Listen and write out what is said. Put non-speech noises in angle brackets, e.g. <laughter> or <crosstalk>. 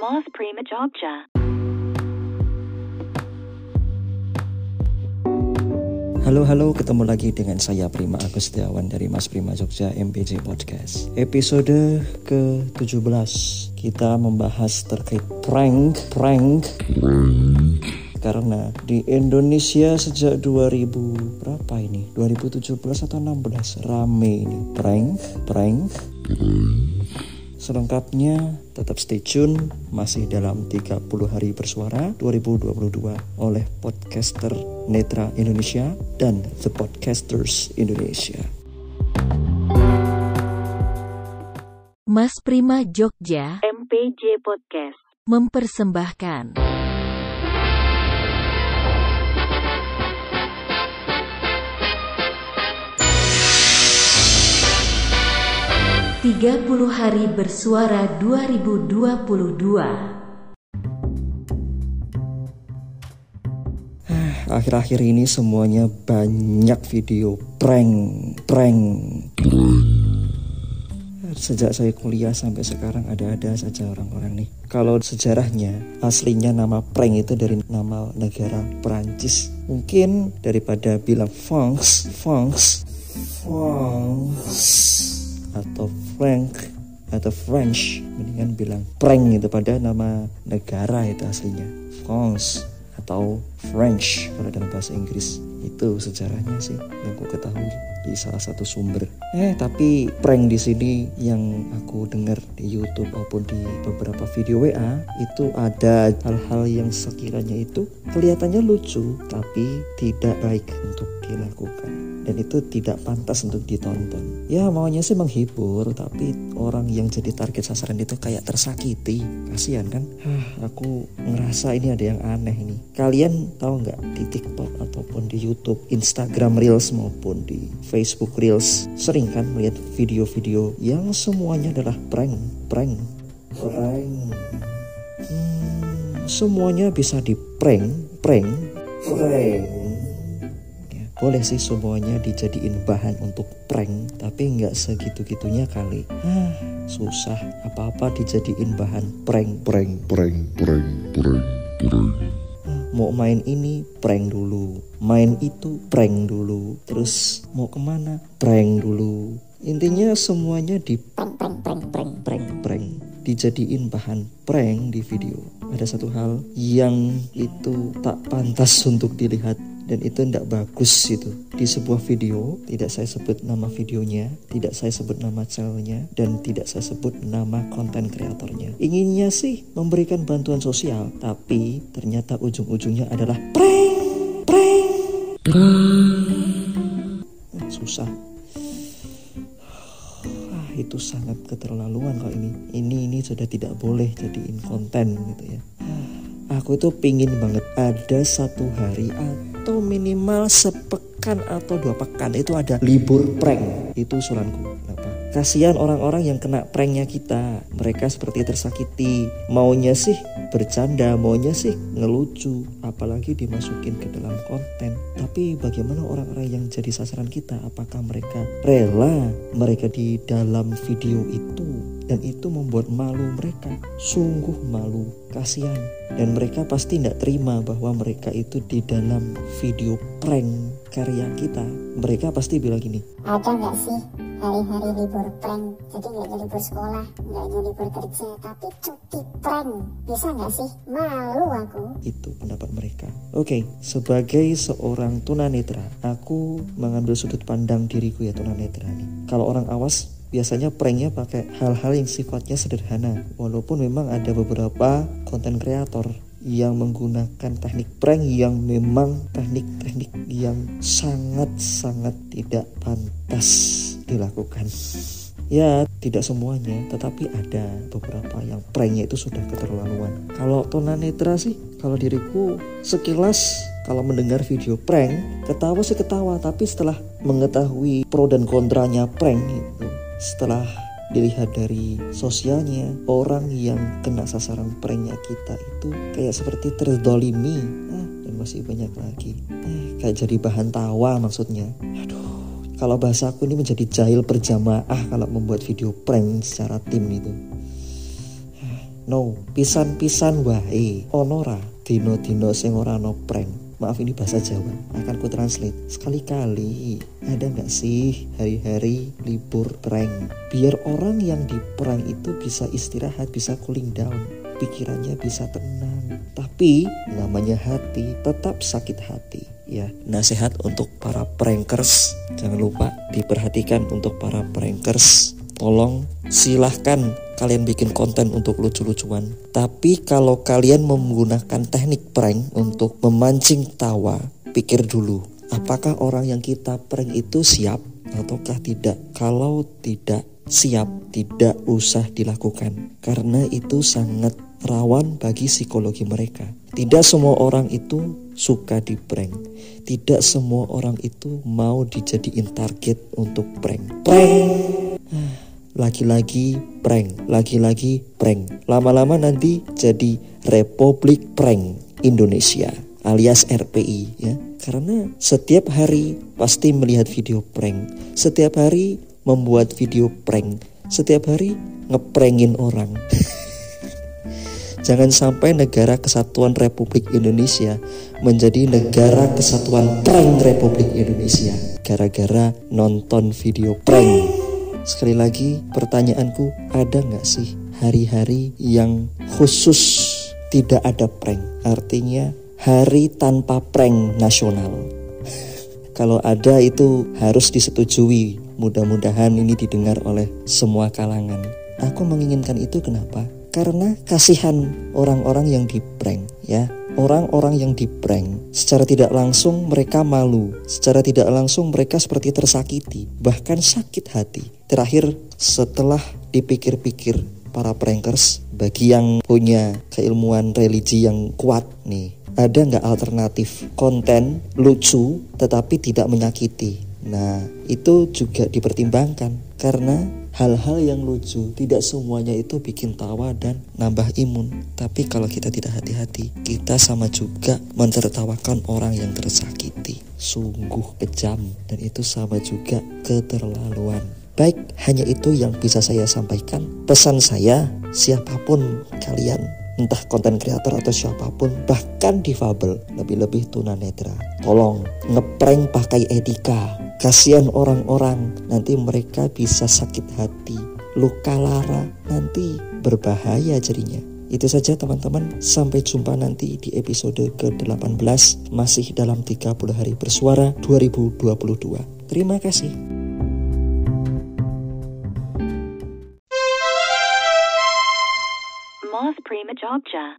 Mas Prima Jogja. Halo halo, ketemu lagi dengan saya Prima Agustiawan dari Mas Prima Jogja MPJ Podcast. Episode ke-17 kita membahas terkait prank, prank, karena di Indonesia sejak 2000 berapa ini? 2017 atau 16 rame ini prank, prank. Selengkapnya tetap stay tune masih dalam 30 hari bersuara 2022 oleh podcaster Netra Indonesia dan The Podcasters Indonesia. Mas Prima Jogja MPJ Podcast. mempersembahkan Tiga puluh hari bersuara 2022 Akhir-akhir ini semuanya banyak video prank, prank. Sejak saya kuliah sampai sekarang ada-ada saja orang-orang nih. Kalau sejarahnya, aslinya nama prank itu dari nama negara Perancis. Mungkin daripada bilang France, France, France, atau Frank, atau French, mendingan bilang prank itu pada nama negara itu aslinya. France atau French kalau dalam bahasa Inggris itu sejarahnya sih yang aku ketahui di salah satu sumber. Eh tapi prank di sini yang aku dengar di YouTube maupun di beberapa video WA itu ada hal-hal yang sekiranya itu kelihatannya lucu tapi tidak baik untuk dilakukan dan itu tidak pantas untuk ditonton. Ya maunya sih menghibur tapi orang yang jadi target sasaran itu kayak tersakiti. Kasihan kan? Hah, aku ngerasa ini ada yang aneh ini. Kalian tahu nggak di TikTok ataupun di YouTube, Instagram Reels maupun di Facebook Reels sering kan melihat video-video yang semuanya adalah prank, prank, prank. Hmm, semuanya bisa di prank, prank, prank. Ya, boleh sih semuanya dijadiin bahan untuk prank, tapi nggak segitu-gitunya kali. Hah, susah. Apa-apa dijadiin bahan prank, prank, prank, prank, prank, prank. Mau main ini prank dulu. Main itu prank dulu. Terus mau ke mana prank dulu. Intinya semuanya di prank prank prank prank. prank prank. Dijadiin bahan prank di video. Ada satu hal yang itu tak pantas untuk dilihat dan itu tidak bagus itu. Di sebuah video tidak saya sebut nama videonya tidak saya sebut nama channelnya dan tidak saya sebut nama konten kreatornya. Inginnya sih memberikan bantuan sosial tapi ternyata ujung-ujungnya adalah prank prank. Nah, susah. Ah, itu sangat keterlaluan kalau ini. Ini ini sudah tidak boleh jadiin konten gitu ya. Aku tuh pingin banget ada satu hari atau minimal sepekan atau dua pekan. Itu ada libur prank. Itu usulanku. Kenapa? Kasihan orang-orang yang kena pranknya kita. Mereka seperti tersakiti. Maunya sih bercanda maunya sih ngelucu. Apalagi dimasukin ke dalam konten. Tapi bagaimana orang-orang yang jadi sasaran kita? Apakah mereka rela mereka di dalam video itu dan itu membuat malu mereka. Sungguh malu kasihan. Dan mereka pasti tidak terima bahwa mereka itu di dalam video prank karya kita. Mereka pasti bilang gini ada nggak sih hari-hari libur prank? Jadi nggak jadi libur sekolah nggak jadi libur kerja tapi cuti prank. Bisa nggak sih? Malu aku. Itu pendapat mereka. Oke sebagai seorang tunanetra aku mengambil sudut pandang diriku ya tunanetra nih. Kalau orang awas biasanya pranknya pakai hal-hal yang sifatnya sederhana walaupun memang ada beberapa konten kreator yang menggunakan teknik prank yang memang teknik-teknik yang sangat-sangat tidak pantas dilakukan Ya, tidak semuanya, tetapi ada beberapa yang pranknya itu sudah keterlaluan. Kalau tunanetra sih, kalau diriku sekilas kalau mendengar video prank, ketawa sih ketawa, tapi setelah mengetahui pro dan kontranya prank setelah dilihat dari sosialnya, orang yang kena sasaran pranknya kita itu kayak seperti terdolimi, ah, dan masih banyak lagi. Eh, kayak jadi bahan tawa maksudnya. Aduh, kalau bahasa aku ini menjadi jahil berjamaah kalau membuat video prank secara tim itu. No, pisan-pisan wae. Onora dino-dino sing ora no prank. Maaf ini bahasa Jawa, akan ku translate. Sekali-kali ada nggak sih hari-hari libur prank? Biar orang yang di prank itu bisa istirahat, bisa cooling down, pikirannya bisa tenang. Tapi namanya hati tetap sakit hati. Ya, nasihat untuk para prankers, jangan lupa diperhatikan untuk para prankers. Tolong silahkan kalian bikin konten untuk lucu-lucuan. Tapi kalau kalian menggunakan teknik prank untuk memancing tawa, pikir dulu, apakah orang yang kita prank itu siap ataukah tidak? Kalau tidak siap, tidak usah dilakukan karena itu sangat rawan bagi psikologi mereka. Tidak semua orang itu suka di prank. Tidak semua orang itu mau dijadiin target untuk prank. Prank. Lagi-lagi prank, lagi-lagi prank. Lama-lama nanti jadi Republik Prank Indonesia alias RPI ya. Karena setiap hari pasti melihat video prank. Setiap hari membuat video prank. Setiap hari ngeprengin orang. <laughs> Jangan sampai negara kesatuan Republik Indonesia menjadi negara kesatuan prank Republik Indonesia gara-gara nonton video prank. Sekali lagi pertanyaanku ada nggak sih hari-hari yang khusus tidak ada prank? Artinya hari tanpa prank nasional. <laughs> Kalau ada itu harus disetujui. Mudah-mudahan ini didengar oleh semua kalangan. Aku menginginkan itu kenapa? Karena kasihan orang-orang yang di prank ya orang-orang yang di prank secara tidak langsung mereka malu secara tidak langsung mereka seperti tersakiti bahkan sakit hati. Terakhir setelah dipikir-pikir para prankers bagi yang punya keilmuan religi yang kuat nih ada nggak alternatif konten lucu tetapi tidak menyakiti? Nah itu juga dipertimbangkan karena hal-hal yang lucu tidak semuanya itu bikin tawa dan nambah imun tapi kalau kita tidak hati-hati kita sama juga mentertawakan orang yang tersakiti sungguh kejam dan itu sama juga keterlaluan Baik, hanya itu yang bisa saya sampaikan. Pesan saya, siapa pun kalian, entah konten kreator atau siapa pun, bahkan difabel, lebih-lebih tunanetra. Tolong ngeprank pakai etika. Kasihan orang-orang, nanti mereka bisa sakit hati, luka lara, nanti berbahaya jadinya. Itu saja teman-teman, sampai jumpa nanti di episode ke-18 masih dalam 30 hari bersuara 2022. Terima kasih. Moth Prima Jogja.